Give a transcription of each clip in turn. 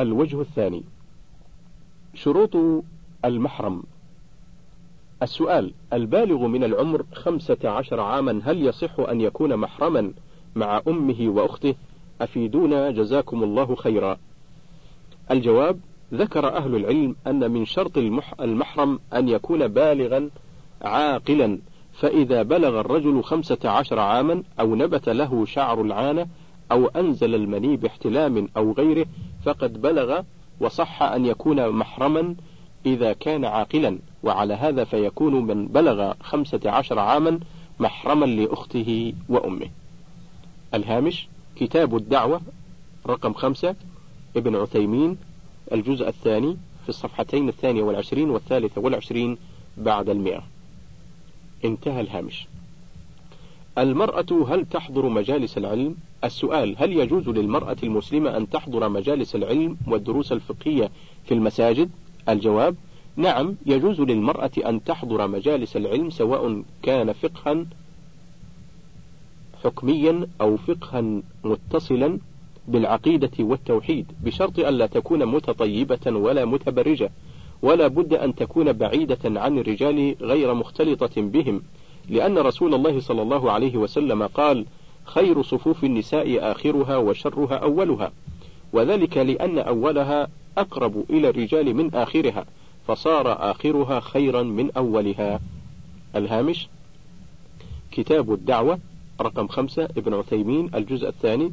الوجه الثاني. شروط المحرم. السؤال البالغ من العمر خمسة عشر عاما هل يصح أن يكون محرما مع أمه وأخته؟ أفيدونا جزاكم الله خيرا. الجواب ذكر أهل العلم أن من شرط المحرم أن يكون بالغا عاقلا فإذا بلغ الرجل خمسة عشر عاما أو نبت له شعر العانة أو أنزل المني باحتلام أو غيره فقد بلغ وصح أن يكون محرما إذا كان عاقلا وعلى هذا فيكون من بلغ خمسة عشر عاما محرما لأخته وأمه. الهامش كتاب الدعوة رقم خمسة ابن عثيمين الجزء الثاني في الصفحتين الثانية والعشرين والثالثة والعشرين بعد المئة. انتهى الهامش. المرأة هل تحضر مجالس العلم؟ السؤال هل يجوز للمرأة المسلمة أن تحضر مجالس العلم والدروس الفقهية في المساجد؟ الجواب نعم يجوز للمرأة أن تحضر مجالس العلم سواء كان فقها حكميا أو فقها متصلا بالعقيدة والتوحيد بشرط ألا تكون متطيبة ولا متبرجة ولا بد أن تكون بعيدة عن الرجال غير مختلطة بهم لأن رسول الله صلى الله عليه وسلم قال خير صفوف النساء آخرها وشرها أولها. وذلك لأن أولها أقرب إلى الرجال من آخرها فصار آخرها خيرا من أولها. الهامش كتاب الدعوة رقم خمسة ابن عثيمين الجزء الثاني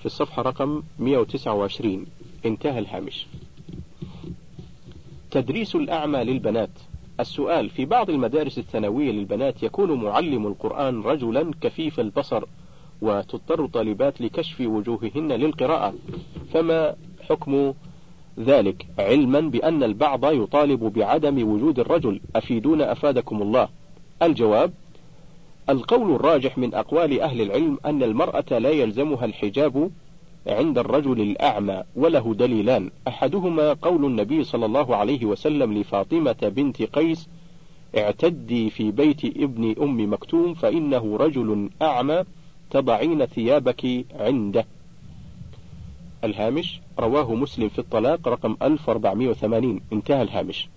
في الصفحة رقم 129 انتهى الهامش. تدريس الأعمى للبنات. السؤال في بعض المدارس الثانوية للبنات يكون معلم القرآن رجلا كفيف البصر وتضطر طالبات لكشف وجوههن للقراءة. فما حكم ذلك؟ علما بأن البعض يطالب بعدم وجود الرجل. أفيدون أفادكم الله. الجواب القول الراجح من أقوال أهل العلم أن المرأة لا يلزمها الحجاب عند الرجل الأعمى وله دليلان. أحدهما قول النبي صلى الله عليه وسلم لفاطمة بنت قيس اعتدي في بيت ابن أم مكتوم فإنه رجل أعمى تضعين ثيابك عنده. الهامش رواه مسلم في الطلاق رقم 1480 انتهى الهامش.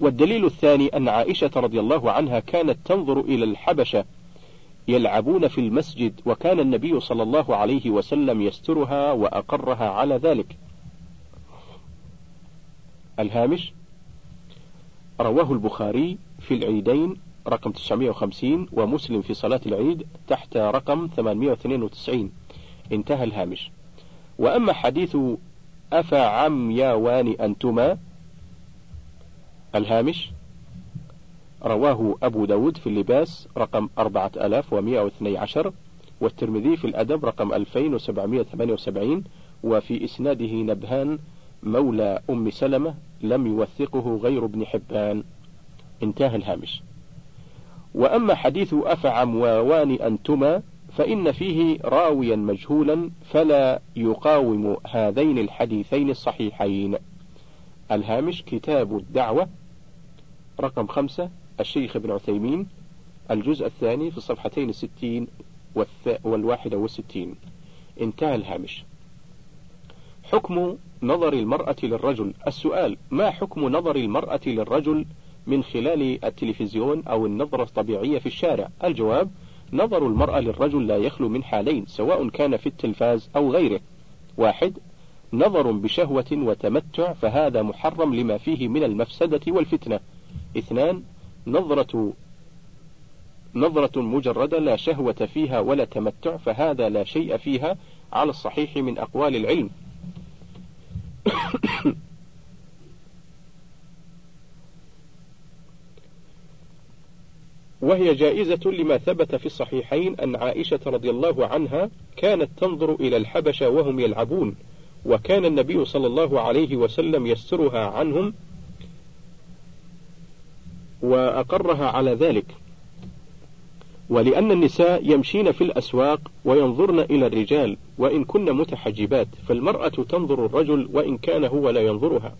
والدليل الثاني أن عائشة رضي الله عنها كانت تنظر إلى الحبشة يلعبون في المسجد وكان النبي صلى الله عليه وسلم يسترها وأقرها على ذلك. الهامش رواه البخاري في العيدين رقم 950 ومسلم في صلاة العيد تحت رقم 892 انتهى الهامش. وأما حديث أفعمياوان أنتما الهامش رواه أبو داود في اللباس رقم 4112 والترمذي في الأدب رقم 2778 وفي إسناده نبهان مولى أم سلمة لم يوثقه غير ابن حبان. انتهى الهامش. وأما حديث أفعم ووان أنتما فإن فيه راويا مجهولا فلا يقاوم هذين الحديثين الصحيحين. الهامش كتاب الدعوة رقم خمسة الشيخ ابن عثيمين الجزء الثاني في الصفحتين الستين والواحدة والستين. انتهى الهامش. حكم نظر المرأة للرجل. السؤال ما حكم نظر المرأة للرجل من خلال التلفزيون أو النظرة الطبيعية في الشارع؟ الجواب نظر المرأة للرجل لا يخلو من حالين سواء كان في التلفاز أو غيره. واحد نظر بشهوة وتمتع فهذا محرم لما فيه من المفسدة والفتنة. اثنان نظرة نظرة مجردة لا شهوة فيها ولا تمتع فهذا لا شيء فيها على الصحيح من أقوال العلم. وهي جائزة لما ثبت في الصحيحين أن عائشة رضي الله عنها كانت تنظر إلى الحبشة وهم يلعبون وكان النبي صلى الله عليه وسلم يسترها عنهم وأقرها على ذلك. ولأن النساء يمشين في الأسواق وينظرن إلى الرجال وإن كن متحجبات فالمرأة تنظر الرجل وإن كان هو لا ينظرها.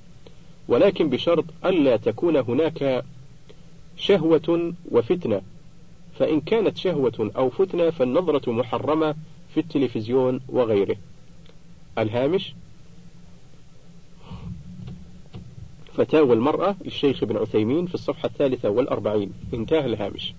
ولكن بشرط ألا تكون هناك شهوة وفتنة. فإن كانت شهوة أو فتنة فالنظرة محرمة في التلفزيون وغيره. الهامش فتاوى المرأة للشيخ ابن عثيمين في الصفحة الثالثة والأربعين. انتهى الهامش.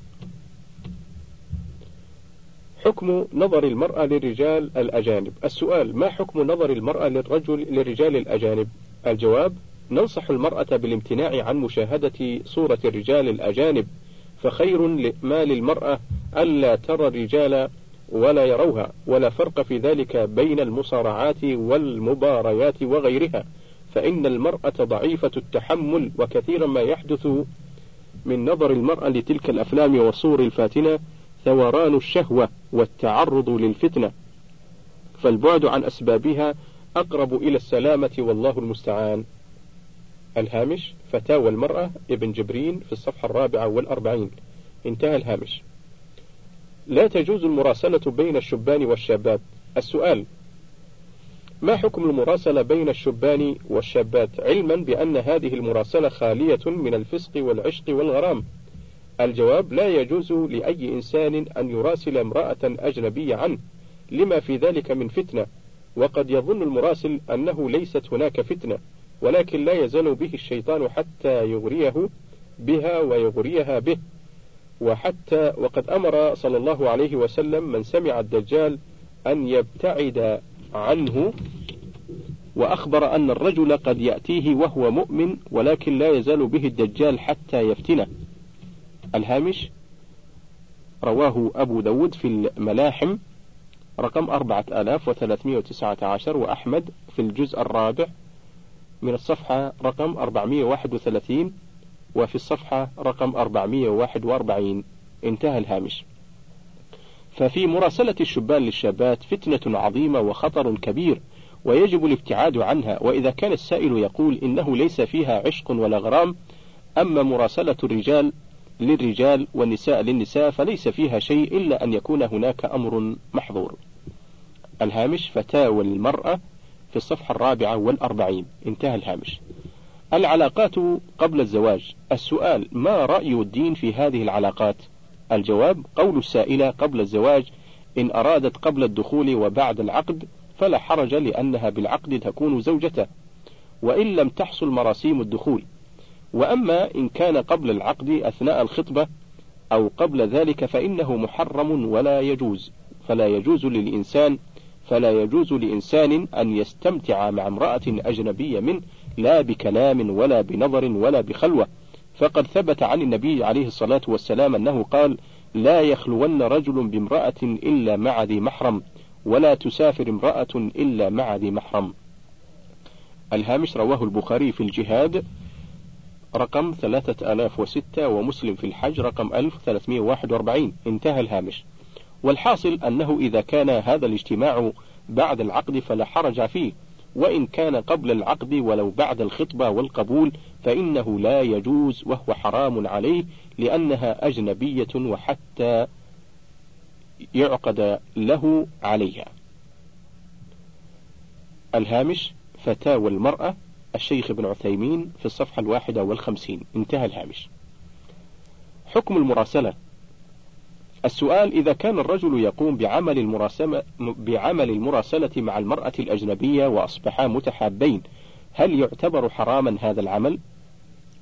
حكم نظر المرأة للرجال الأجانب. السؤال ما حكم نظر المرأة للرجل للرجال الأجانب؟ الجواب ننصح المرأة بالامتناع عن مشاهدة صورة الرجال الأجانب فخير ما للمرأة ألا ترى الرجال ولا يروها ولا فرق في ذلك بين المصارعات والمباريات وغيرها. فإن المرأة ضعيفة التحمل وكثيرا ما يحدث من نظر المرأة لتلك الأفلام والصور الفاتنة ثوران الشهوة والتعرض للفتنة. فالبعد عن أسبابها أقرب إلى السلامة والله المستعان. الهامش فتاوى المرأة ابن جبرين في الصفحة الرابعة والأربعين. انتهى الهامش. لا تجوز المراسلة بين الشبان والشابات. السؤال ما حكم المراسلة بين الشبان والشابات؟ علما بأن هذه المراسلة خالية من الفسق والعشق والغرام. الجواب لا يجوز لأي إنسان أن يراسل امرأة أجنبية عنه لما في ذلك من فتنة. وقد يظن المراسل أنه ليست هناك فتنة ولكن لا يزال به الشيطان حتى يغريه بها ويغريها به. وحتى وقد أمر صلى الله عليه وسلم من سمع الدجال أن يبتعد عنه وأخبر أن الرجل قد يأتيه وهو مؤمن ولكن لا يزال به الدجال حتى يفتنه. الهامش رواه أبو داود في الملاحم رقم أربعة آلاف وثلاثمائة وتسعة عشر وأحمد في الجزء الرابع من الصفحة رقم 431 وفي الصفحة رقم 441 انتهى الهامش. ففي مراسلة الشبان للشابات فتنة عظيمة وخطر كبير ويجب الابتعاد عنها وإذا كان السائل يقول إنه ليس فيها عشق ولا غرام أما مراسلة الرجال للرجال والنساء للنساء فليس فيها شيء إلا أن يكون هناك أمر محظور. الهامش فتاوى المرأة في الصفحة الرابعة والأربعين. انتهى الهامش. العلاقات قبل الزواج. السؤال ما رأي الدين في هذه العلاقات؟ الجواب قول السائلة قبل الزواج إن أرادت قبل الدخول وبعد العقد فلا حرج لأنها بالعقد تكون زوجته وإن لم تحصل مراسيم الدخول. وأما إن كان قبل العقد أثناء الخطبة أو قبل ذلك فإنه محرم ولا يجوز فلا يجوز للإنسان فلا يجوز لإنسان أن يستمتع مع امرأة أجنبية منه لا بكلام ولا بنظر ولا بخلوة. فقد ثبت عن النبي عليه الصلاة والسلام أنه قال لا يخلون رجل بامرأة إلا مع ذي محرم ولا تسافر امرأة إلا مع ذي محرم. الهامش رواه البخاري في الجهاد رقم ثلاثة آلاف وستة ومسلم في الحج رقم ألف ثلاثمائة واحد وأربعين. انتهى الهامش. والحاصل أنه إذا كان هذا الاجتماع بعد العقد فلا حرج فيه. وإن كان قبل العقد ولو بعد الخطبة والقبول فإنه لا يجوز وهو حرام عليه لأنها أجنبية وحتى يعقد له عليها. الهامش فتاوى المرأة الشيخ ابن عثيمين في الصفحة الواحدة والخمسين انتهى الهامش. حكم المراسلة السؤال إذا كان الرجل يقوم بعمل المراسمة بعمل المراسلة مع المرأة الأجنبية وأصبحا متحابين هل يعتبر حراما هذا العمل؟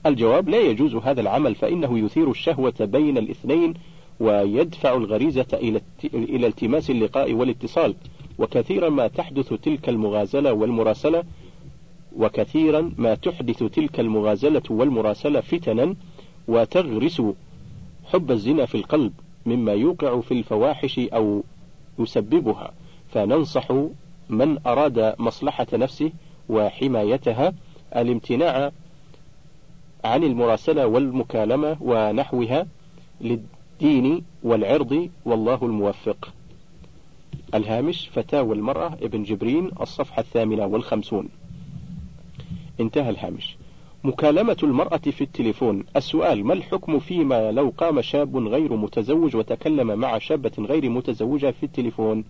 الجواب لا يجوز هذا العمل فإنه يثير الشهوة بين الاثنين ويدفع الغريزة إلى إلى التماس اللقاء والاتصال وكثيرا ما تحدث تلك المغازلة والمراسلة وكثيرا ما تحدث تلك المغازلة والمراسلة فتنا وتغرس حب الزنا في القلب مما يوقع في الفواحش أو يسببها فننصح من أراد مصلحة نفسه وحمايتها الامتناع عن المراسلة والمكالمة ونحوها للدين والعرض والله الموفق. الهامش فتاوى المرأة ابن جبرين الصفحة الثامنة والخمسون. انتهى الهامش. مكالمة المرأة في التليفون. السؤال ما الحكم فيما لو قام شاب غير متزوج وتكلم مع شابة غير متزوجة في التليفون؟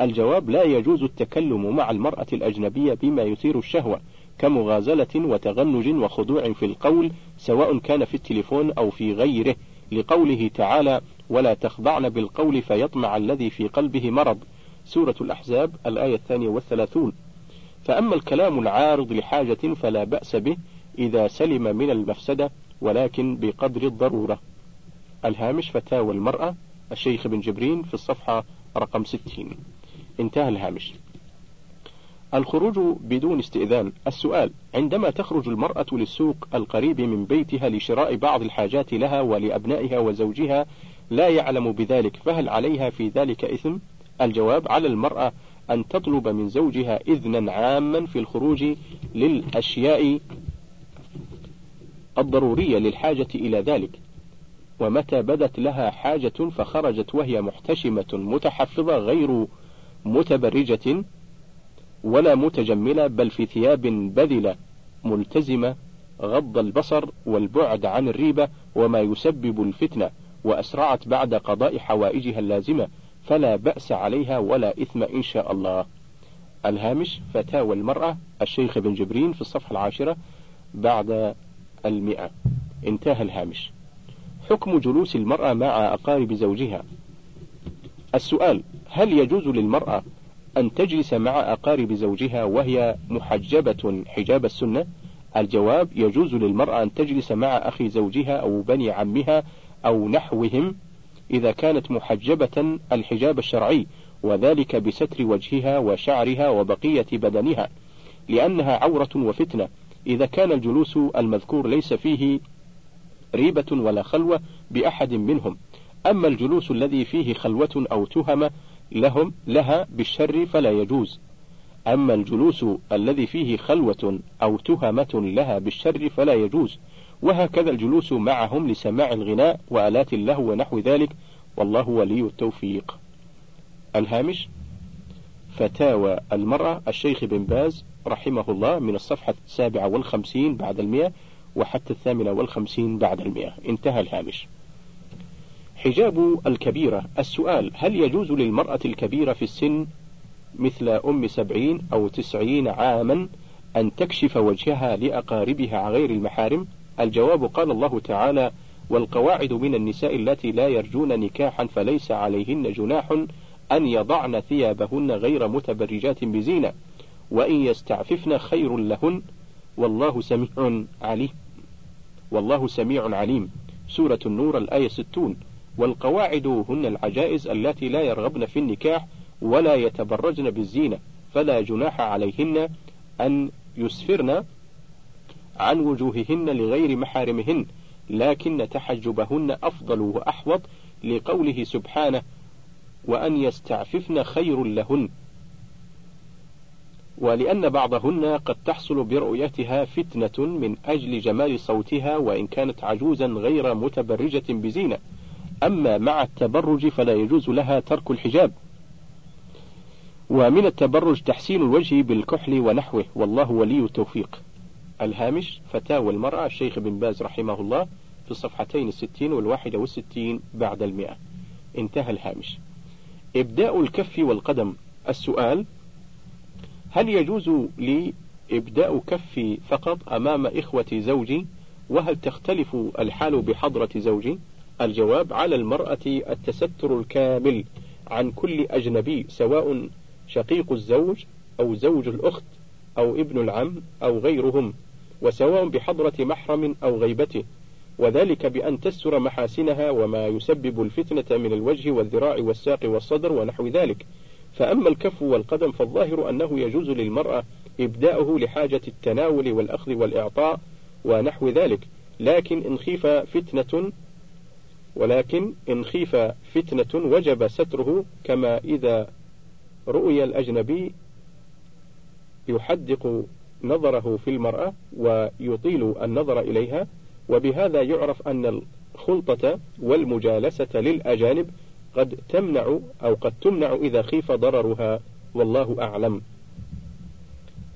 الجواب لا يجوز التكلم مع المرأة الأجنبية بما يثير الشهوة كمغازلة وتغنج وخضوع في القول سواء كان في التليفون أو في غيره. لقوله تعالى ولا تخضعن بالقول فيطمع الذي في قلبه مرض. سورة الأحزاب الآية الثانية والثلاثون. فأما الكلام العارض لحاجة فلا بأس به إذا سلم من المفسدة ولكن بقدر الضرورة. الهامش فتاوى المرأة الشيخ بن جبرين في الصفحة رقم 60 انتهى الهامش. الخروج بدون استئذان. السؤال عندما تخرج المرأة للسوق القريب من بيتها لشراء بعض الحاجات لها ولأبنائها وزوجها لا يعلم بذلك فهل عليها في ذلك إثم؟ الجواب على المرأة أن تطلب من زوجها إذنا عاما في الخروج للأشياء الضرورية للحاجة إلى ذلك. ومتى بدت لها حاجة فخرجت وهي محتشمة متحفظة غير متبرجة ولا متجملة بل في ثياب بذلة ملتزمة غض البصر والبعد عن الريبة وما يسبب الفتنة وأسرعت بعد قضاء حوائجها اللازمة فلا بأس عليها ولا إثم إن شاء الله. الهامش فتاوى المرأة الشيخ بن جبرين في الصفحة العاشرة بعد المئة. انتهى الهامش. حكم جلوس المرأة مع أقارب زوجها. السؤال هل يجوز للمرأة أن تجلس مع أقارب زوجها وهي محجبة حجاب السنة؟ الجواب يجوز للمرأة أن تجلس مع أخي زوجها أو بني عمها أو نحوهم إذا كانت محجبة الحجاب الشرعي وذلك بستر وجهها وشعرها وبقية بدنها لأنها عورة وفتنة إذا كان الجلوس المذكور ليس فيه ريبة ولا خلوة بأحد منهم. أما الجلوس الذي فيه خلوة أو تهم لهم لها بالشر فلا يجوز. أما الجلوس الذي فيه خلوة أو تهمة لها بالشر فلا يجوز. وهكذا الجلوس معهم لسماع الغناء وآلات اللهو ونحو ذلك. والله ولي التوفيق. الهامش فتاوى المرأة الشيخ بن باز رحمه الله من الصفحة السابعة والخمسين بعد المئة وحتى الثامنة والخمسين بعد المئة. انتهى الهامش. حجاب الكبيرة. السؤال هل يجوز للمرأة الكبيرة في السن مثل أم سبعين أو تسعين عاما أن تكشف وجهها لأقاربها غير المحارم؟ الجواب قال الله تعالى والقواعد من النساء التي لا يرجون نكاحا فليس عليهن جناح أن يضعن ثيابهن غير متبرجات بزينة وإن يستعففن خير لهن. والله سميع عليم. والله سميع عليم. سورة النور الآية ستون. والقواعد هن العجائز التي لا يرغبن في النكاح ولا يتبرجن بالزينة فلا جناح عليهن أن يسفرن عن وجوههن لغير محارمهن لكن تحجبهن أفضل وأحوط لقوله سبحانه وأن يستعففن خير لهن. ولأن بعضهن قد تحصل برؤيتها فتنة من أجل جمال صوتها وإن كانت عجوزا غير متبرجة بزينة. أما مع التبرج فلا يجوز لها ترك الحجاب. ومن التبرج تحسين الوجه بالكحل ونحوه والله ولي التوفيق. الهامش فتاوى المرأة الشيخ بن باز رحمه الله في الصفحتين الستين والواحدة والستين بعد المئة. انتهى الهامش. إبداء الكف والقدم. السؤال هل يجوز لي إبداء كفي فقط أمام إخوة زوجي؟ وهل تختلف الحال بحضرة زوجي؟ الجواب على المرأة التستر الكامل عن كل أجنبي سواء شقيق الزوج أو زوج الأخت أو ابن العم أو غيرهم وسواء بحضرة محرم أو غيبته. وذلك بأن تستر محاسنها وما يسبب الفتنة من الوجه والذراع والساق والصدر ونحو ذلك. فأما الكف والقدم فالظاهر أنه يجوز للمرأة إبداؤه لحاجة التناول والأخذ والإعطاء ونحو ذلك. لكن إن خيف فتنة ولكن إن خيف فتنة وجب ستره كما إذا رؤي الأجنبي يحدق نظره في المرأة ويطيل النظر إليها وبهذا يعرف أن الخلطة والمجالسة للأجانب قد تمنع أو قد تمنع إذا خيف ضررها والله أعلم.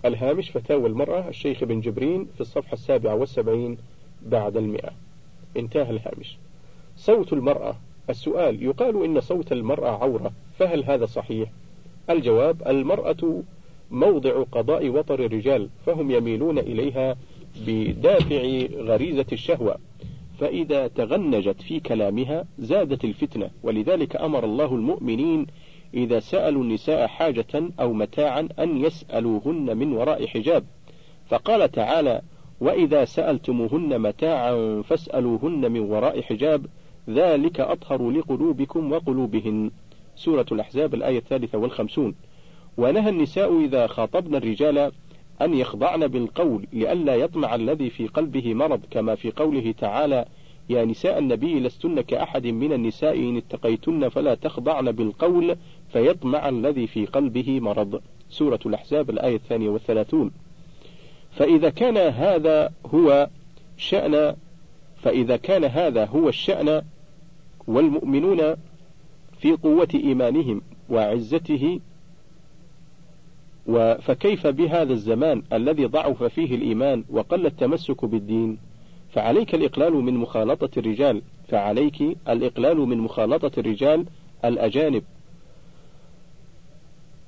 الهامش فتاوى المرأة الشيخ بن جبرين في الصفحة السابعة والسبعين بعد المئة. انتهى الهامش. صوت المرأة. السؤال يقال إن صوت المرأة عورة فهل هذا صحيح؟ الجواب المرأة موضع قضاء وطر الرجال فهم يميلون إليها بدافع غريزة الشهوة فإذا تغنجت في كلامها زادت الفتنة. ولذلك أمر الله المؤمنين إذا سألوا النساء حاجة أو متاعا أن يسألوهن من وراء حجاب. فقال تعالى وإذا سألتموهن متاعا فاسألوهن من وراء حجاب ذلك أطهر لقلوبكم وقلوبهن. سورة الأحزاب الآية الثالثة والخمسون. ونهى النساء إذا خاطبن الرجال أن يخضعن بالقول لئلا يطمع الذي في قلبه مرض كما في قوله تعالى يا نساء النبي لستن كأحد من النساء إن اتقيتن فلا تخضعن بالقول فيطمع الذي في قلبه مرض. سورة الأحزاب الآية الثانية والثلاثون. فإذا كان هذا هو شأن فإذا كان هذا هو الشأن والمؤمنون في قوة إيمانهم وعزته فكيف بهذا الزمان الذي ضعف فيه الإيمان وقل التمسك بالدين؟ فعليك الإقلال من مخالطة الرجال فعليك الإقلال من مخالطة الرجال الأجانب.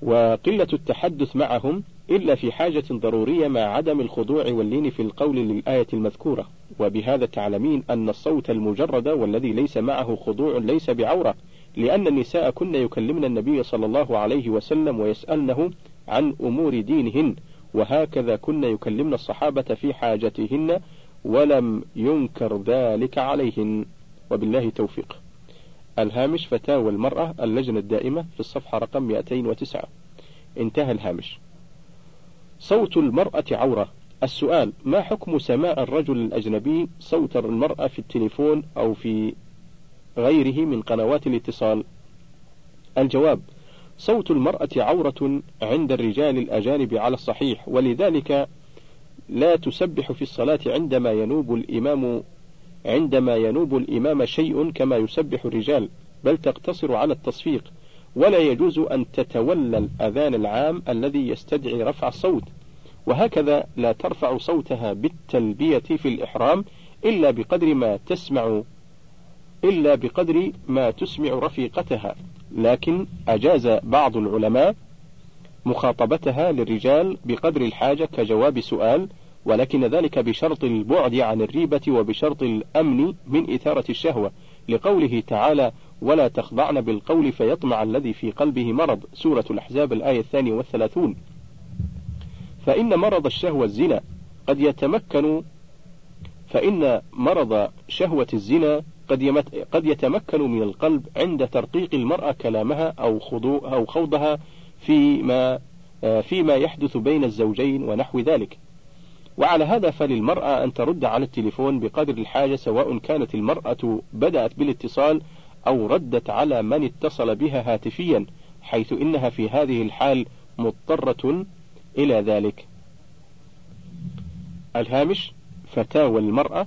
وقلة التحدث معهم إلا في حاجة ضرورية مع عدم الخضوع واللين في القول للآية المذكورة. وبهذا تعلمين أن الصوت المجرد والذي ليس معه خضوع ليس بعورة. لأن النساء كن يكلمن النبي صلى الله عليه وسلم ويسألنه عن أمور دينهن وهكذا كن يكلمن الصحابة في حاجتهن ولم ينكر ذلك عليهن. وبالله توفيق الهامش فتاوى المرأة اللجنة الدائمة في الصفحة رقم 209 انتهى الهامش. صوت المرأة عورة. السؤال ما حكم سماع الرجل الأجنبي صوت المرأة في التليفون أو في غيره من قنوات الاتصال. الجواب صوت المرأة عورة عند الرجال الأجانب على الصحيح ولذلك لا تسبح في الصلاة عندما ينوب الإمام عندما ينوب الإمام شيء كما يسبح الرجال بل تقتصر على التصفيق ولا يجوز أن تتولى الأذان العام الذي يستدعي رفع الصوت. وهكذا لا ترفع صوتها بالتلبية في الإحرام إلا بقدر ما تسمع إلا بقدر ما تسمع رفيقتها. لكن أجاز بعض العلماء مخاطبتها للرجال بقدر الحاجة كجواب سؤال ولكن ذلك بشرط البعد عن الريبة وبشرط الأمن من إثارة الشهوة. لقوله تعالى ولا تخضعن بالقول فيطمع الذي في قلبه مرض سورة الأحزاب الآية الثانية والثلاثون. فإن مرض الشهوة الزنا قد يتمكن فإن مرض شهوة الزنا قد قد يتمكن من القلب عند ترقيق المرأة كلامها أو خضوع أو خوضها فيما فيما يحدث بين الزوجين ونحو ذلك. وعلى هذا فللمرأة أن ترد على التليفون بقدر الحاجة سواء كانت المرأة بدأت بالاتصال أو ردت على من اتصل بها هاتفيا حيث إنها في هذه الحال مضطرة إلى ذلك. الهامش فتاوى المرأة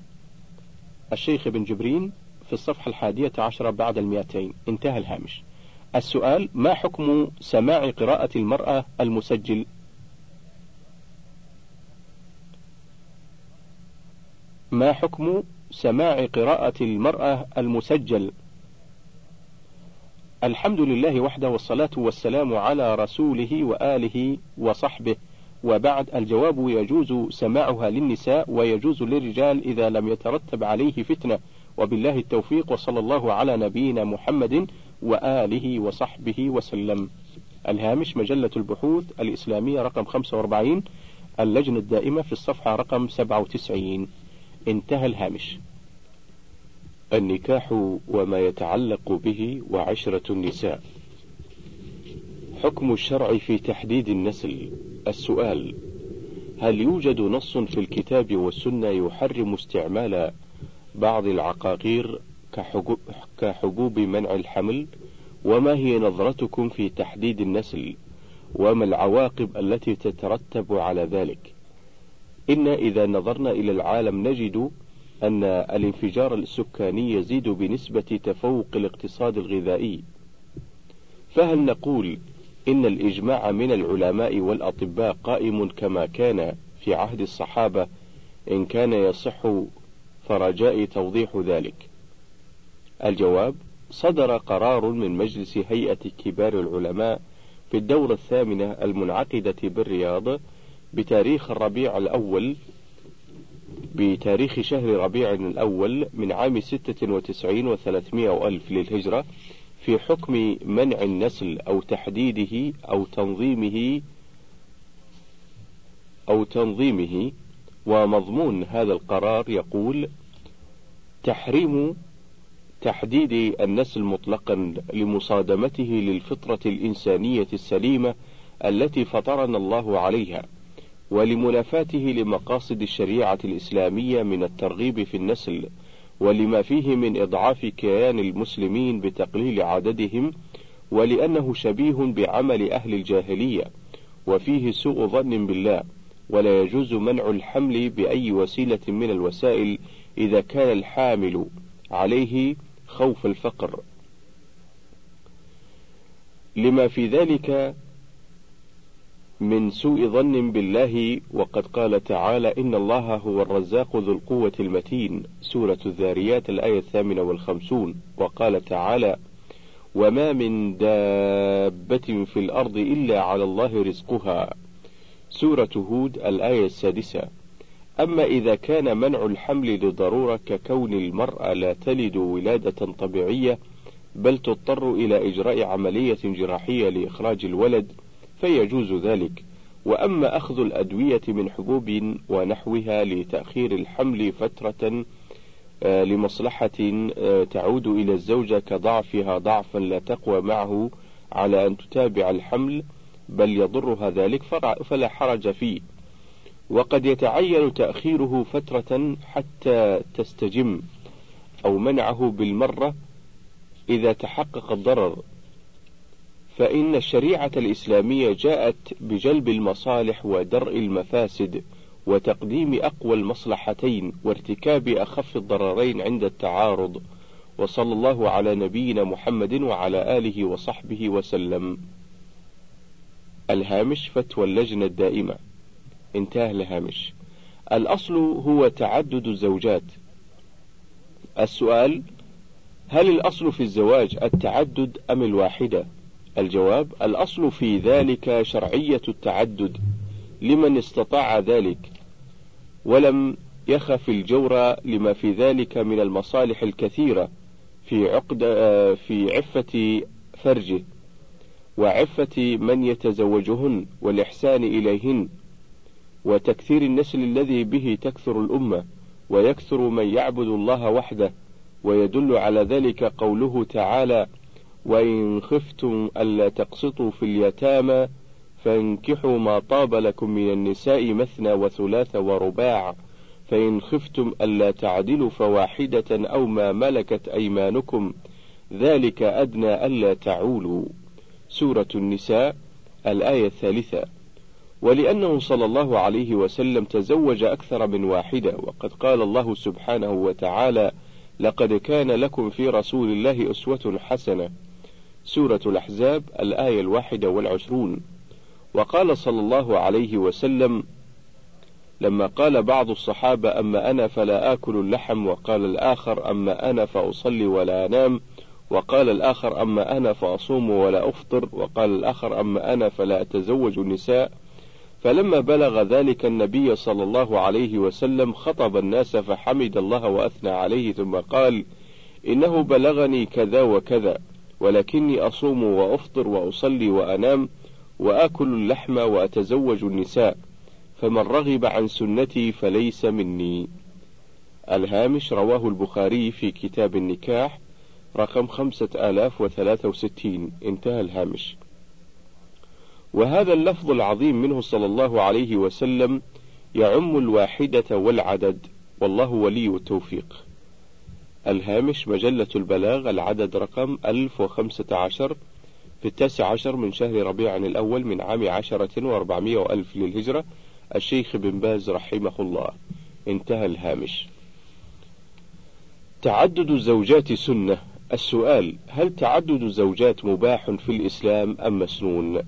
الشيخ ابن جبرين في الصفحة الحادية عشرة بعد المئتين. انتهى الهامش. السؤال ما حكم سماع قراءة المرأة المسجل؟ ما حكم سماع قراءة المرأة المسجل؟ الحمد لله وحده والصلاة والسلام على رسوله وآله وصحبه. وبعد الجواب يجوز سماعها للنساء ويجوز للرجال إذا لم يترتب عليه فتنة. وبالله التوفيق وصلى الله على نبينا محمد وآله وصحبه وسلم. الهامش مجلة البحوث الإسلامية رقم 45 اللجنة الدائمة في الصفحة رقم 97 انتهى الهامش. النكاح وما يتعلق به وعشرة النساء. حكم الشرع في تحديد النسل. السؤال هل يوجد نص في الكتاب والسنة يحرم استعمال بعض العقاقير كحبوب منع الحمل وما هي نظرتكم في تحديد النسل وما العواقب التي تترتب على ذلك؟ إن إذا نظرنا إلى العالم نجد أن الانفجار السكاني يزيد بنسبة تفوق الاقتصاد الغذائي. فهل نقول إن الإجماع من العلماء والأطباء قائم كما كان في عهد الصحابة إن كان يصح فرجاء توضيح ذلك. الجواب صدر قرار من مجلس هيئة كبار العلماء في الدورة الثامنة المنعقدة بالرياض بتاريخ الربيع الأول بتاريخ شهر ربيع الأول من عام ستة وتسعين وثلاثمائة ألف للهجرة في حكم منع النسل أو تحديده أو تنظيمه أو تنظيمه ومضمون هذا القرار يقول تحريم تحديد النسل مطلقا لمصادمته للفطرة الإنسانية السليمة التي فطرنا الله عليها، ولمنافاته لمقاصد الشريعة الإسلامية من الترغيب في النسل، ولما فيه من إضعاف كيان المسلمين بتقليل عددهم، ولأنه شبيه بعمل أهل الجاهلية، وفيه سوء ظن بالله، ولا يجوز منع الحمل بأي وسيلة من الوسائل إذا كان الحامل عليه خوف الفقر. لما في ذلك من سوء ظن بالله وقد قال تعالى إن الله هو الرزاق ذو القوة المتين سورة الذاريات الآية الثامنة والخمسون. وقال تعالى وما من دابة في الأرض إلا على الله رزقها. سورة هود الآية السادسة. أما إذا كان منع الحمل لضرورة ككون المرأة لا تلد ولادة طبيعية بل تضطر إلى إجراء عملية جراحية لإخراج الولد فيجوز ذلك. وأما أخذ الأدوية من حبوب ونحوها لتأخير الحمل فترة آه، لمصلحة آه، تعود إلى الزوجة كضعفها ضعفا لا تقوى معه على أن تتابع الحمل بل يضرها ذلك فلا حرج فيه. وقد يتعين تأخيره فترة حتى تستجم أو منعه بالمرة إذا تحقق الضرر. فإن الشريعة الإسلامية جاءت بجلب المصالح ودرء المفاسد وتقديم أقوى المصلحتين وارتكاب أخف الضررين عند التعارض. وصلى الله على نبينا محمد وعلى آله وصحبه وسلم. الهامش فتوى اللجنة الدائمة. انتهى الهامش. الأصل هو تعدد الزوجات. السؤال هل الأصل في الزواج التعدد أم الواحدة؟ الجواب الأصل في ذلك شرعية التعدد. لمن استطاع ذلك؟ ولم يخف الجور لما في ذلك من المصالح الكثيرة في عقد في عفة فرجه. وعفة من يتزوجهن والإحسان إليهن وتكثير النسل الذي به تكثر الأمة ويكثر من يعبد الله وحده ويدل على ذلك قوله تعالى وإن خفتم ألا تقسطوا في اليتامى فانكحوا ما طاب لكم من النساء مثنى وثلاث ورباع فإن خفتم ألا تعدلوا فواحدة أو ما ملكت أيمانكم ذلك أدنى ألا تعولوا. سورة النساء الآية الثالثة. ولأنه صلى الله عليه وسلم تزوج أكثر من واحدة وقد قال الله سبحانه وتعالى لقد كان لكم في رسول الله أسوة حسنة. سورة الأحزاب الآية الواحدة والعشرون. وقال صلى الله عليه وسلم لما قال بعض الصحابة أما أنا فلا آكل اللحم. وقال الآخر أما أنا فأصلي ولا أنام. وقال الآخر أما أنا فأصوم ولا أفطر وقال الآخر أما أنا فلا أتزوج النساء. فلما بلغ ذلك النبي صلى الله عليه وسلم خطب الناس فحمد الله وأثنى عليه ثم قال إنه بلغني كذا وكذا ولكني أصوم وأفطر وأصلي وأنام وآكل اللحم وأتزوج النساء فمن رغب عن سنتي فليس مني. الهامش رواه البخاري في كتاب النكاح رقم خمسة آلاف وثلاثة وستين. انتهى الهامش. وهذا اللفظ العظيم منه صلى الله عليه وسلم يعم الواحدة والعدد. والله ولي التوفيق. الهامش مجلة البلاغ العدد رقم 1015 في التاسع عشر من شهر ربيع الأول من عام عشرة وأربعمائة وألف للهجرة. الشيخ بن باز رحمه الله. انتهى الهامش. تعدد الزوجات سنة. السؤال هل تعدد الزوجات مباح في الإسلام أم مسنون؟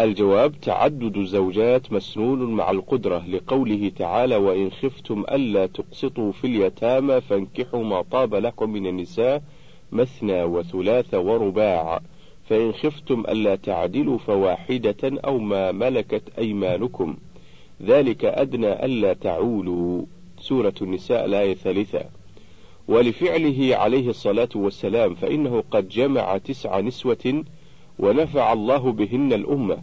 الجواب تعدد الزوجات مسنون مع القدرة لقوله تعالى وإن خفتم ألا تقسطوا في اليتامى فانكحوا ما طاب لكم من النساء مثنى وثلاث ورباع فإن خفتم ألا تعدلوا فواحدة أو ما ملكت أيمانكم ذلك أدنى ألا تعولوا. سورة النساء الآية الثالثة. ولفعله عليه الصلاة والسلام فإنه قد جمع تسع نسوة ونفع الله بهن الأمة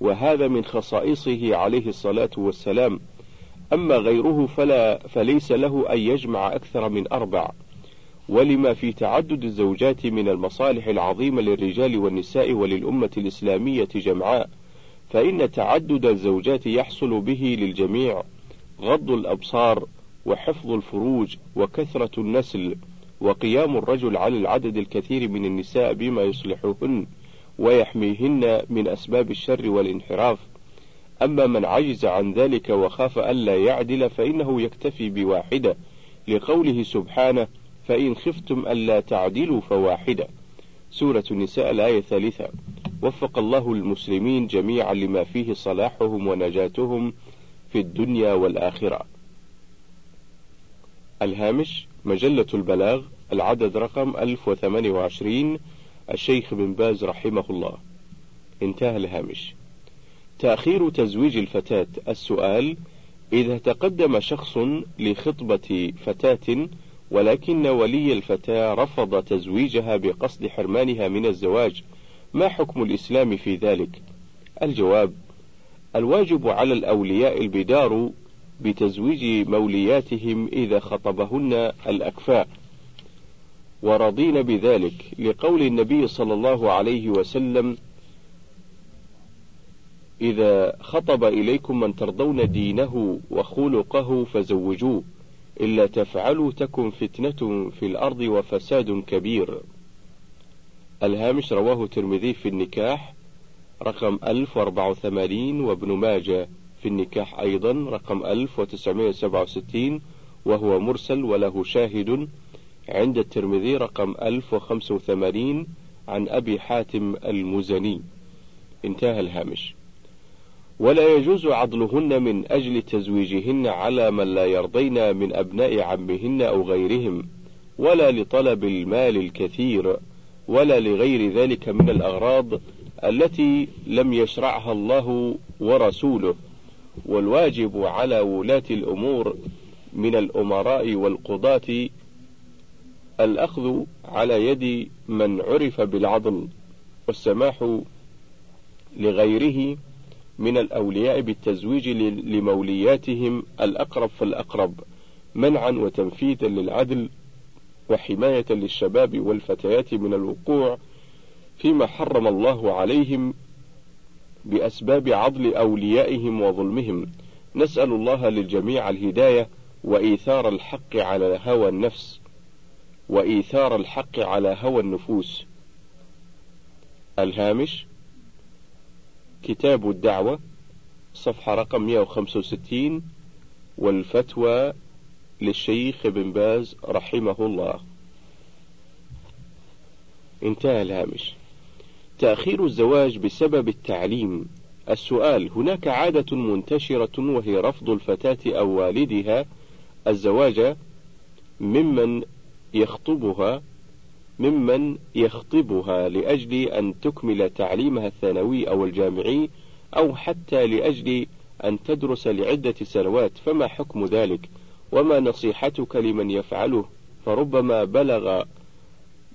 وهذا من خصائصه عليه الصلاة والسلام. أما غيره فلا فليس له أن يجمع أكثر من أربع. ولما في تعدد الزوجات من المصالح العظيمة للرجال والنساء وللأمة الإسلامية جمعاء فإن تعدد الزوجات يحصل به للجميع غض الأبصار وحفظ الفروج وكثرة النسل وقيام الرجل على العدد الكثير من النساء بما يصلحهن ويحميهن من أسباب الشر والانحراف. أما من عجز عن ذلك وخاف ألا يعدل فإنه يكتفي بواحدة. لقوله سبحانه فإن خفتم ألا تعدلوا فواحدة. سورة النساء الآية الثالثة. وفق الله المسلمين جميعا لما فيه صلاحهم ونجاتهم في الدنيا والآخرة. الهامش مجلة البلاغ العدد رقم 1028 الشيخ بن باز رحمه الله. انتهى الهامش. تأخير تزويج الفتاة. السؤال إذا تقدم شخص لخطبة فتاة ولكن ولي الفتاة رفض تزويجها بقصد حرمانها من الزواج ما حكم الإسلام في ذلك؟ الجواب الواجب على الأولياء البدار بتزويج مولياتهم إذا خطبهن الأكفاء. ورضين بذلك لقول النبي صلى الله عليه وسلم إذا خطب إليكم من ترضون دينه وخلقه فزوجوه إلا تفعلوا تكن فتنة في الأرض وفساد كبير. الهامش رواه الترمذي في النكاح رقم 1084 وابن ماجه. في النكاح أيضا رقم 1967 وهو مرسل وله شاهد. عند الترمذي رقم 1085 عن أبي حاتم المزني. انتهى الهامش. ولا يجوز عضلهن من أجل تزويجهن على من لا يرضين من أبناء عمهن أو غيرهم ولا لطلب المال الكثير ولا لغير ذلك من الأغراض التي لم يشرعها الله ورسوله. والواجب على ولاة الأمور من الأمراء والقضاة الأخذ على يد من عرف بالعضل والسماح لغيره من الأولياء بالتزويج لمولياتهم الأقرب فالأقرب منعا وتنفيذا للعدل وحماية للشباب والفتيات من الوقوع فيما حرم الله عليهم بأسباب عضل أوليائهم وظلمهم. نسأل الله للجميع الهداية وإيثار الحق على هوى النفس وإيثار الحق على هوى النفوس. الهامش كتاب الدعوة صفحة رقم 165 والفتوى للشيخ ابن باز رحمه الله. انتهى الهامش. تأخير الزواج بسبب التعليم. السؤال هناك عادة منتشرة وهي رفض الفتاة أو والدها الزواج ممن يخطبها ممن يخطبها لأجل أن تكمل تعليمها الثانوي أو الجامعي أو حتى لأجل أن تدرس لعدة سنوات. فما حكم ذلك؟ وما نصيحتك لمن يفعله؟ فربما بلغ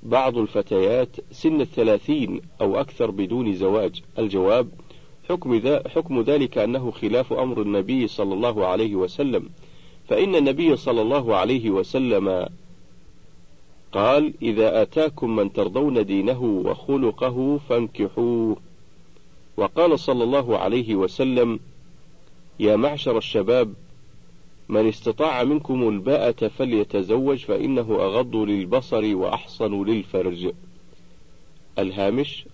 بعض الفتيات سن الثلاثين أو أكثر بدون زواج. الجواب حكم, ذا حكم ذلك أنه خلاف أمر النبي صلى الله عليه وسلم. فإن النبي صلى الله عليه وسلم قال إذا أتاكم من ترضون دينه وخلقه فانكحوه. وقال صلى الله عليه وسلم يا معشر الشباب من استطاع منكم الباءة فليتزوج فإنه أغض للبصر وأحصن للفرج. الهامش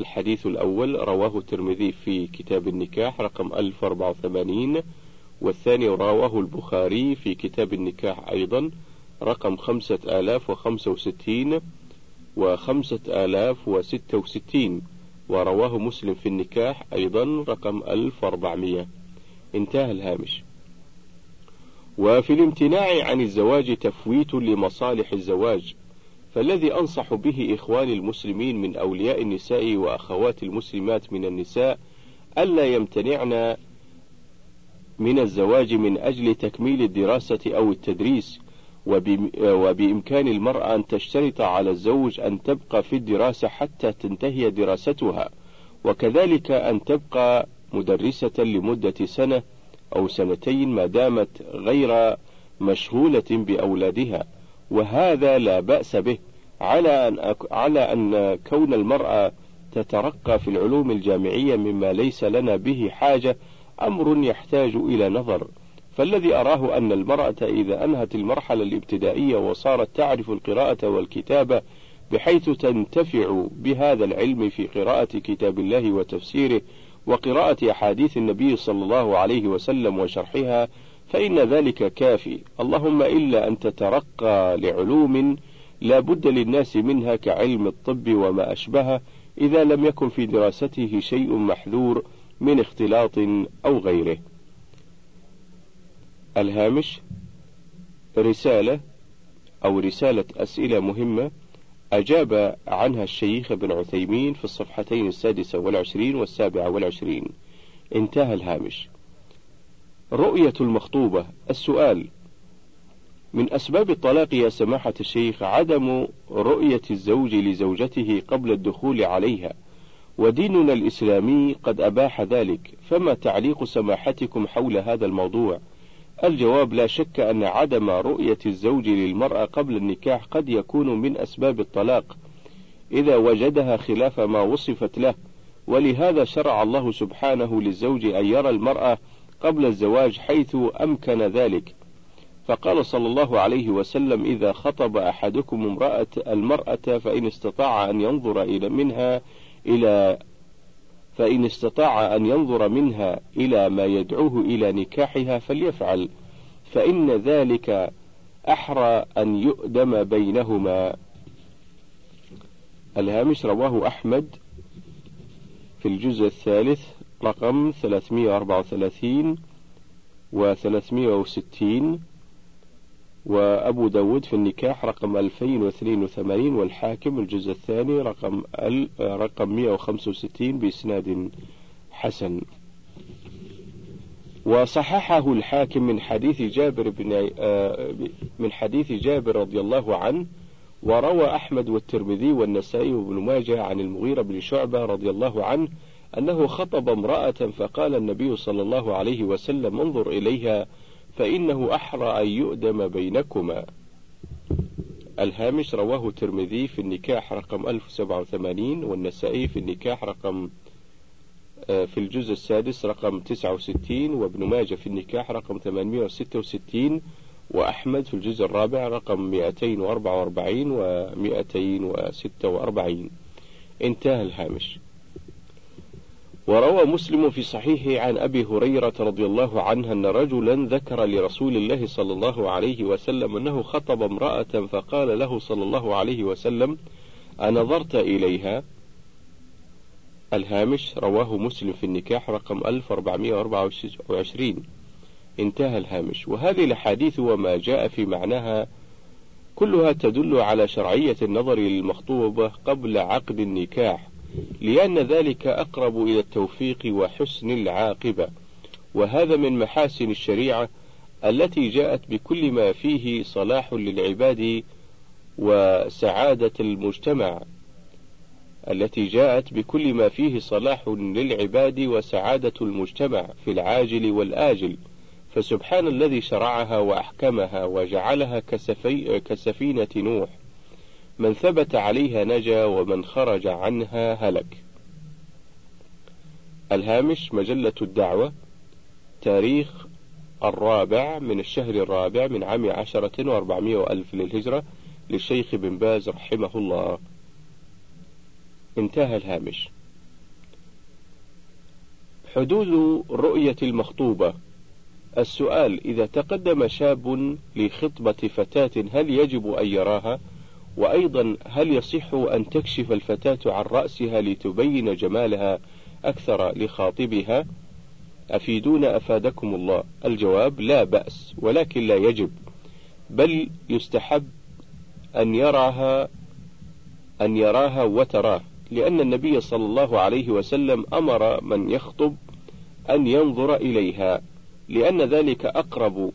الحديث الأول رواه الترمذي في كتاب النكاح رقم 1084 والثاني رواه البخاري في كتاب النكاح أيضا رقم خمسة آلاف وخمسة وستين وخمسة آلاف وستة وستين ورواه مسلم في النكاح أيضا رقم ألف وأربعمية. انتهى الهامش. وفي الامتناع عن الزواج تفويت لمصالح الزواج فالذي أنصح به إخواني المسلمين من أولياء النساء وأخوات المسلمات من النساء ألا يمتنعن من الزواج من أجل تكميل الدراسة أو التدريس وبإمكان المرأة أن تشترط على الزوج أن تبقى في الدراسة حتى تنتهي دراستها وكذلك أن تبقى مدرسة لمدة سنة أو سنتين ما دامت غير مشغولة بأولادها وهذا لا بأس به على أن, أك... على أن كون المرأة تترقى في العلوم الجامعية مما ليس لنا به حاجة أمر يحتاج إلى نظر. فالذي أراه أن المرأة إذا أنهت المرحلة الابتدائية وصارت تعرف القراءة والكتابة بحيث تنتفع بهذا العلم في قراءة كتاب الله وتفسيره وقراءة أحاديث النبي صلى الله عليه وسلم وشرحها فإن ذلك كافي. اللهم إلا أن تترقى لعلوم لا بد للناس منها كعلم الطب وما أشبهه إذا لم يكن في دراسته شيء محذور من اختلاط أو غيره. الهامش رسالة أو رسالة أسئلة مهمة أجاب عنها الشيخ ابن عثيمين في الصفحتين السادسة والعشرين والسابعة والعشرين. انتهى الهامش. رؤية المخطوبة. السؤال من أسباب الطلاق يا سماحة الشيخ عدم رؤية الزوج لزوجته قبل الدخول عليها؟ وديننا الإسلامي قد أباح ذلك. فما تعليق سماحتكم حول هذا الموضوع؟ الجواب لا شك أن عدم رؤية الزوج للمرأة قبل النكاح قد يكون من أسباب الطلاق إذا وجدها خلاف ما وصفت له ولهذا شرع الله سبحانه للزوج أن يرى المرأة قبل الزواج حيث أمكن ذلك. فقال صلى الله عليه وسلم إذا خطب أحدكم امرأة المرأة فإن استطاع أن ينظر إلى منها إلى فإن استطاع أن ينظر منها إلى ما يدعوه إلى نكاحها فليفعل فإن ذلك أحرى أن يؤدم بينهما. الهامش رواه أحمد في الجزء الثالث رقم 334 و 360 وأبو داود في النكاح رقم 2082 والحاكم الجزء الثاني رقم رقم 165 بإسناد حسن. وصححه الحاكم من حديث جابر بن آه، من حديث جابر رضي الله عنه وروى أحمد والترمذي والنسائي وابن ماجه عن المغيرة بن شعبة رضي الله عنه أنه خطب امرأة فقال النبي صلى الله عليه وسلم انظر إليها فإنه أحرى أن يؤدم بينكما. الهامش رواه الترمذي في النكاح رقم 1087 والنسائي في النكاح رقم آه، في الجزء السادس رقم 69 وابن ماجه في النكاح رقم 866 وأحمد في الجزء الرابع رقم 244 و 246 انتهى الهامش. وروى مسلم في صحيحه عن أبي هريرة رضي الله عنه أن رجلا ذكر لرسول الله صلى الله عليه وسلم أنه خطب امرأة فقال له صلى الله عليه وسلم أنظرت إليها؟ الهامش رواه مسلم في النكاح رقم 1424 انتهى الهامش. وهذه الأحاديث وما جاء في معناها كلها تدل على شرعية النظر للمخطوبة قبل عقد النكاح. لأن ذلك أقرب إلى التوفيق وحسن العاقبة. وهذا من محاسن الشريعة التي جاءت بكل ما فيه صلاح للعباد وسعادة المجتمع التي جاءت بكل ما فيه صلاح للعباد وسعادة المجتمع في العاجل والآجل. فسبحان الذي شرعها وأحكمها وجعلها كسفي كسفينة نوح. من ثبت عليها نجا ومن خرج عنها هلك. الهامش مجلة الدعوة تاريخ الرابع من الشهر الرابع من عام عشرة وأربعمائة وألف للهجرة للشيخ بن باز رحمه الله. انتهى الهامش. حدود رؤية المخطوبة. السؤال إذا تقدم شاب لخطبة فتاة هل يجب أن يراها؟ وأيضا هل يصح أن تكشف الفتاة عن رأسها لتبين جمالها أكثر لخاطبها؟ أفيدونا أفادكم الله. الجواب لا بأس ولكن لا يجب. بل يستحب أن يراها أن يراها وتراه لأن النبي صلى الله عليه وسلم أمر من يخطب أن ينظر إليها لأن ذلك أقرب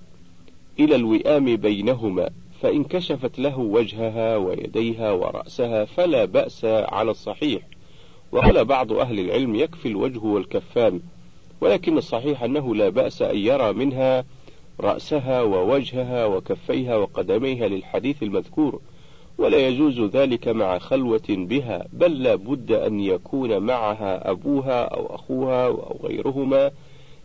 إلى الوئام بينهما. فإن كشفت له وجهها ويديها ورأسها فلا بأس على الصحيح. وقال بعض أهل العلم يكفي الوجه والكفان ولكن الصحيح أنه لا بأس أن يرى منها رأسها ووجهها وكفيها وقدميها للحديث المذكور ولا يجوز ذلك مع خلوة بها بل لا بد أن يكون معها أبوها أو أخوها أو غيرهما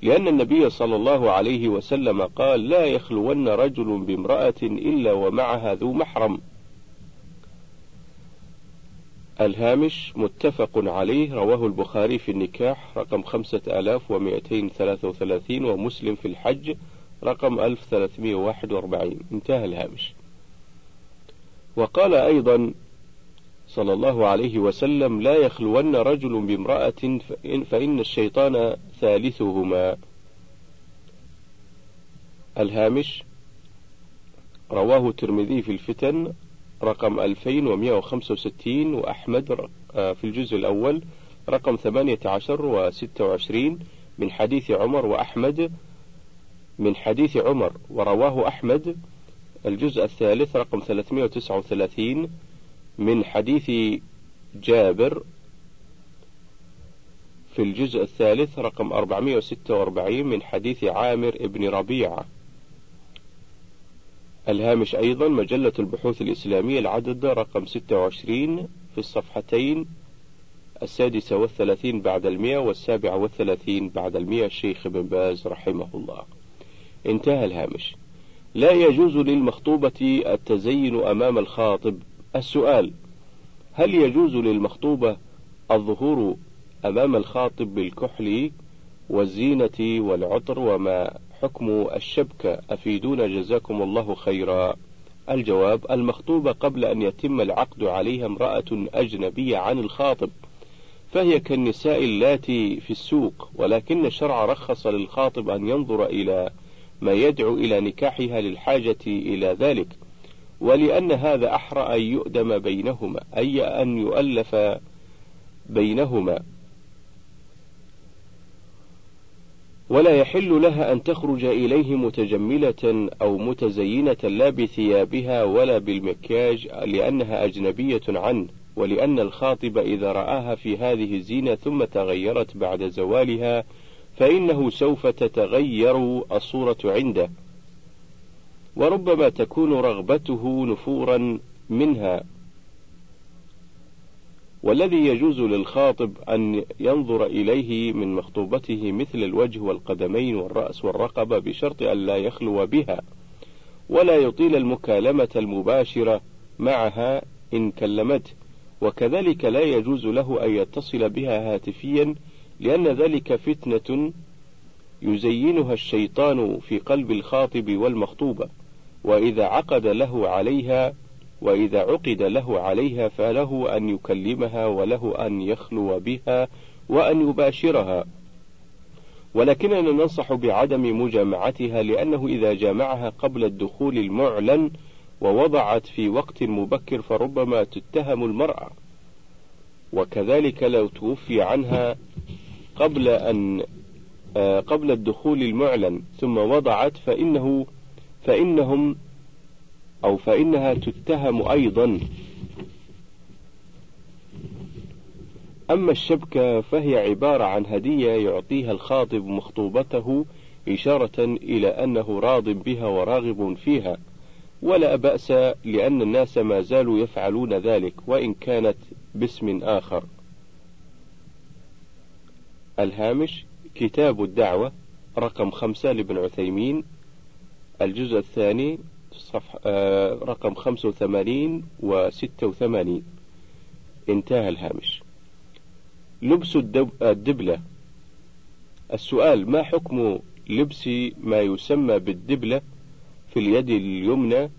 لأن النبي صلى الله عليه وسلم قال لا يخلون رجل بامرأة إلا ومعها ذو محرم. الهامش متفق عليه رواه البخاري في النكاح رقم خمسة آلاف ومئتين ثلاثة وثلاثين ومسلم في الحج رقم ألف ثلاثمائة واحد وأربعين. انتهى الهامش. وقال أيضا صلى الله عليه وسلم لا يخلون رجل بامرأة فإن الشيطان ثالثهما. الهامش رواه الترمذي في الفتن رقم 2165 وأحمد آه، في الجزء الأول رقم 18 و26 من حديث عمر وأحمد من حديث عمر ورواه أحمد الجزء الثالث رقم 339 من حديث جابر في الجزء الثالث رقم 446 من حديث عامر ابن ربيعة. الهامش أيضا مجلة البحوث الإسلامية العدد رقم 26 في الصفحتين السادسة والثلاثين بعد المئة والسابعة والثلاثين بعد المئة. الشيخ ابن باز رحمه الله. انتهى الهامش. لا يجوز للمخطوبة التزين أمام الخاطب السؤال هل يجوز للمخطوبة الظهور أمام الخاطب بالكحل والزينة والعطر وما حكم الشبكة أفيدونا جزاكم الله خيرا. الجواب المخطوبة قبل أن يتم العقد عليها امرأة أجنبية عن الخاطب فهي كالنساء اللاتي في السوق ولكن الشرع رخص للخاطب أن ينظر إلى ما يدعو إلى نكاحها للحاجة إلى ذلك. ولأن هذا أحرى أن يؤدم بينهما أي أن يؤلف بينهما. ولا يحل لها أن تخرج إليه متجملة أو متزينة لا بثيابها ولا بالمكياج لأنها أجنبية عنه ولأن الخاطب إذا رآها في هذه الزينة ثم تغيرت بعد زوالها فإنه سوف تتغير الصورة عنده. وربما تكون رغبته نفورا منها. والذي يجوز للخاطب أن ينظر إليه من مخطوبته مثل الوجه والقدمين والرأس والرقبة بشرط أن لا يخلو بها ولا يطيل المكالمة المباشرة معها إن كلمته. وكذلك لا يجوز له أن يتصل بها هاتفيا لأن ذلك فتنة يزينها الشيطان في قلب الخاطب والمخطوبة. وإذا عقد له عليها وإذا عقد له عليها فله أن يكلمها وله أن يخلو بها وأن يباشرها. ولكننا ننصح بعدم مجامعتها لأنه إذا جامعها قبل الدخول المعلن ووضعت في وقت مبكر فربما تتهم المرأة. وكذلك لو توفي عنها قبل أن آه، قبل الدخول المعلن ثم وضعت فإنه فإنهم أو فإنها تتهم أيضا. أما الشبكة فهي عبارة عن هدية يعطيها الخاطب مخطوبته إشارة إلى أنه راض بها وراغب فيها ولا بأس لأن الناس ما زالوا يفعلون ذلك وإن كانت باسم آخر. الهامش كتاب الدعوة رقم خمسة لابن عثيمين الجزء الثاني صفحة آه رقم خمسة وثمانين وستة وثمانين. انتهى الهامش. لبس الدبلة. السؤال ما حكم لبس ما يسمى بالدبلة في اليد اليمنى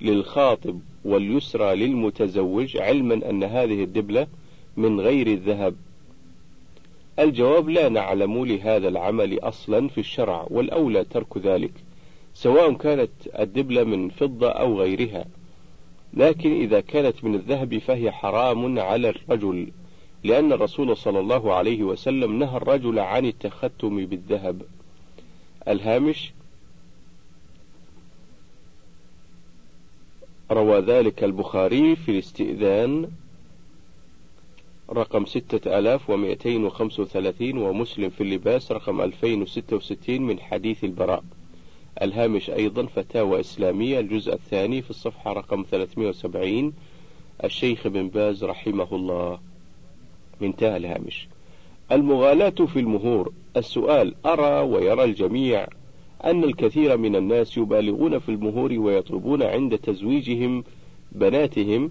للخاطب واليسرى للمتزوج علما أن هذه الدبلة من غير الذهب؟ الجواب لا نعلم لهذا العمل أصلا في الشرع والأولى ترك ذلك. سواء كانت الدبلة من فضة أو غيرها لكن إذا كانت من الذهب فهي حرام على الرجل لأن الرسول صلى الله عليه وسلم نهى الرجل عن التختم بالذهب. الهامش روى ذلك البخاري في الاستئذان رقم ستة آلاف ومئتين وخمسة وثلاثين ومسلم في اللباس رقم ألفين وستة وستين من حديث البراء. الهامش أيضا فتاوى إسلامية الجزء الثاني في الصفحة رقم 370 الشيخ بن باز رحمه الله. انتهى الهامش. المغالاة في المهور. السؤال أرى ويرى الجميع أن الكثير من الناس يبالغون في المهور ويطلبون عند تزويجهم بناتهم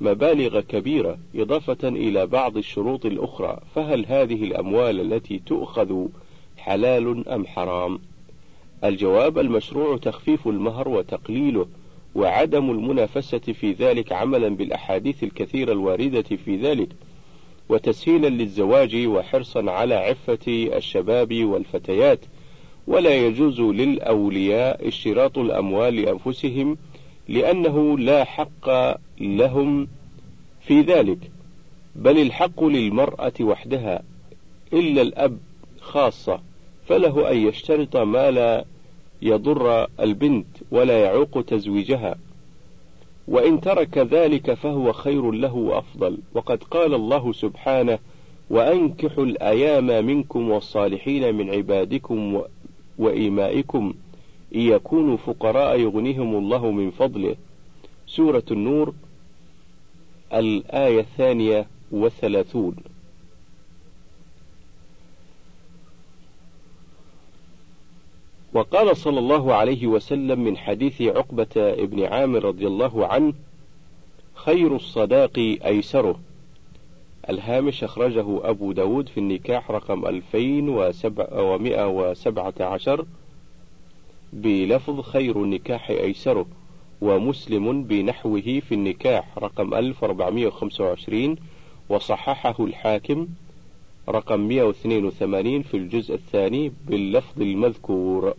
مبالغ كبيرة إضافة إلى بعض الشروط الأخرى. فهل هذه الأموال التي تؤخذ حلال أم حرام؟ الجواب المشروع تخفيف المهر وتقليله وعدم المنافسة في ذلك عملا بالأحاديث الكثيرة الواردة في ذلك وتسهيلا للزواج وحرصا على عفة الشباب والفتيات. ولا يجوز للأولياء اشتراط الأموال لأنفسهم لأنه لا حق لهم في ذلك بل الحق للمرأة وحدها إلا الأب خاصة. فله أن يشترط ما لا يضر البنت ولا يعوق تزويجها. وإن ترك ذلك فهو خير له وأفضل. وقد قال الله سبحانه وأنكحوا الأيام منكم والصالحين من عبادكم وإيمائكم إن يكونوا فقراء يغنيهم الله من فضله. سورة النور الآية الثانية والثلاثون وقال صلى الله عليه وسلم من حديث عقبة ابن عامر رضي الله عنه خير الصداق أيسره. الهامش أخرجه أبو داود في النكاح رقم 2117 بلفظ خير النكاح أيسره ومسلم بنحوه في النكاح رقم 1425 وصححه الحاكم رقم 182 في الجزء الثاني باللفظ المذكور.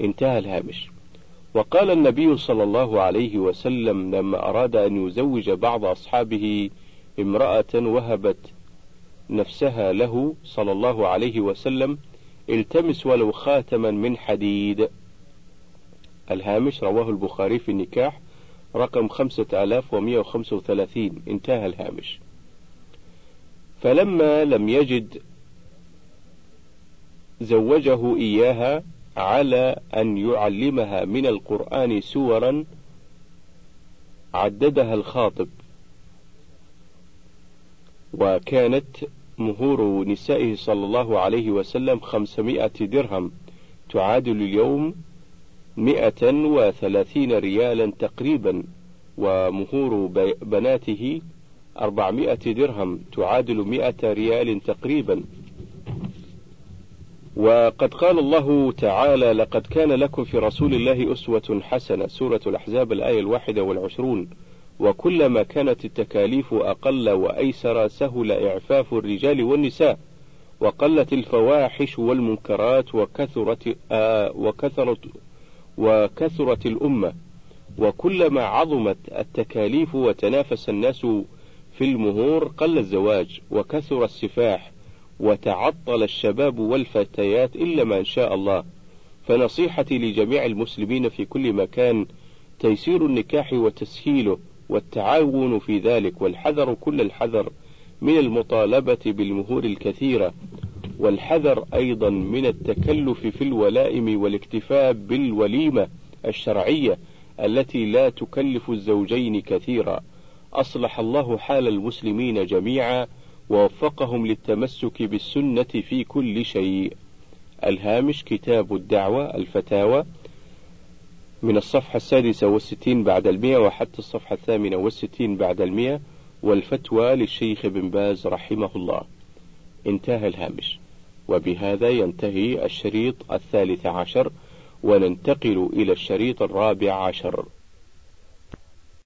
انتهى الهامش. وقال النبي صلى الله عليه وسلم لما أراد أن يزوج بعض أصحابه امرأة وهبت نفسها له صلى الله عليه وسلم التمس ولو خاتما من حديد. الهامش رواه البخاري في النكاح رقم خمسة آلاف ومئة وخمسة وثلاثين. انتهى الهامش. فلما لم يجد زوجه إياها على أن يعلمها من القرآن سورا عددها الخاطب. وكانت مهور نسائه صلى الله عليه وسلم خمسمائة درهم تعادل اليوم مئة وثلاثين ريالا تقريبا ومهور بناته أربعمائة درهم تعادل مئة ريال تقريبا. وقد قال الله تعالى لقد كان لكم في رسول الله أسوة حسنة. سورة الأحزاب الآية الواحدة والعشرون. وكلما كانت التكاليف أقل وأيسر سهل إعفاف الرجال والنساء وقلت الفواحش والمنكرات وكثرت آه وكثرت وكثرت الأمة. وكلما عظمت التكاليف وتنافس الناس في المهور قل الزواج وكثر السفاح وتعطل الشباب والفتيات إلا ما شاء الله. فنصيحتي لجميع المسلمين في كل مكان تيسير النكاح وتسهيله والتعاون في ذلك والحذر كل الحذر من المطالبة بالمهور الكثيرة والحذر أيضا من التكلف في الولائم والاكتفاء بالوليمة الشرعية التي لا تكلف الزوجين كثيرا. أصلح الله حال المسلمين جميعا. ووفقهم للتمسك بالسنة في كل شيء. الهامش كتاب الدعوة الفتاوى من الصفحة السادسة والستين بعد المئة وحتى الصفحة الثامنة والستين بعد المئة والفتوى للشيخ بن باز رحمه الله. انتهى الهامش. وبهذا ينتهي الشريط الثالث عشر وننتقل إلى الشريط الرابع عشر.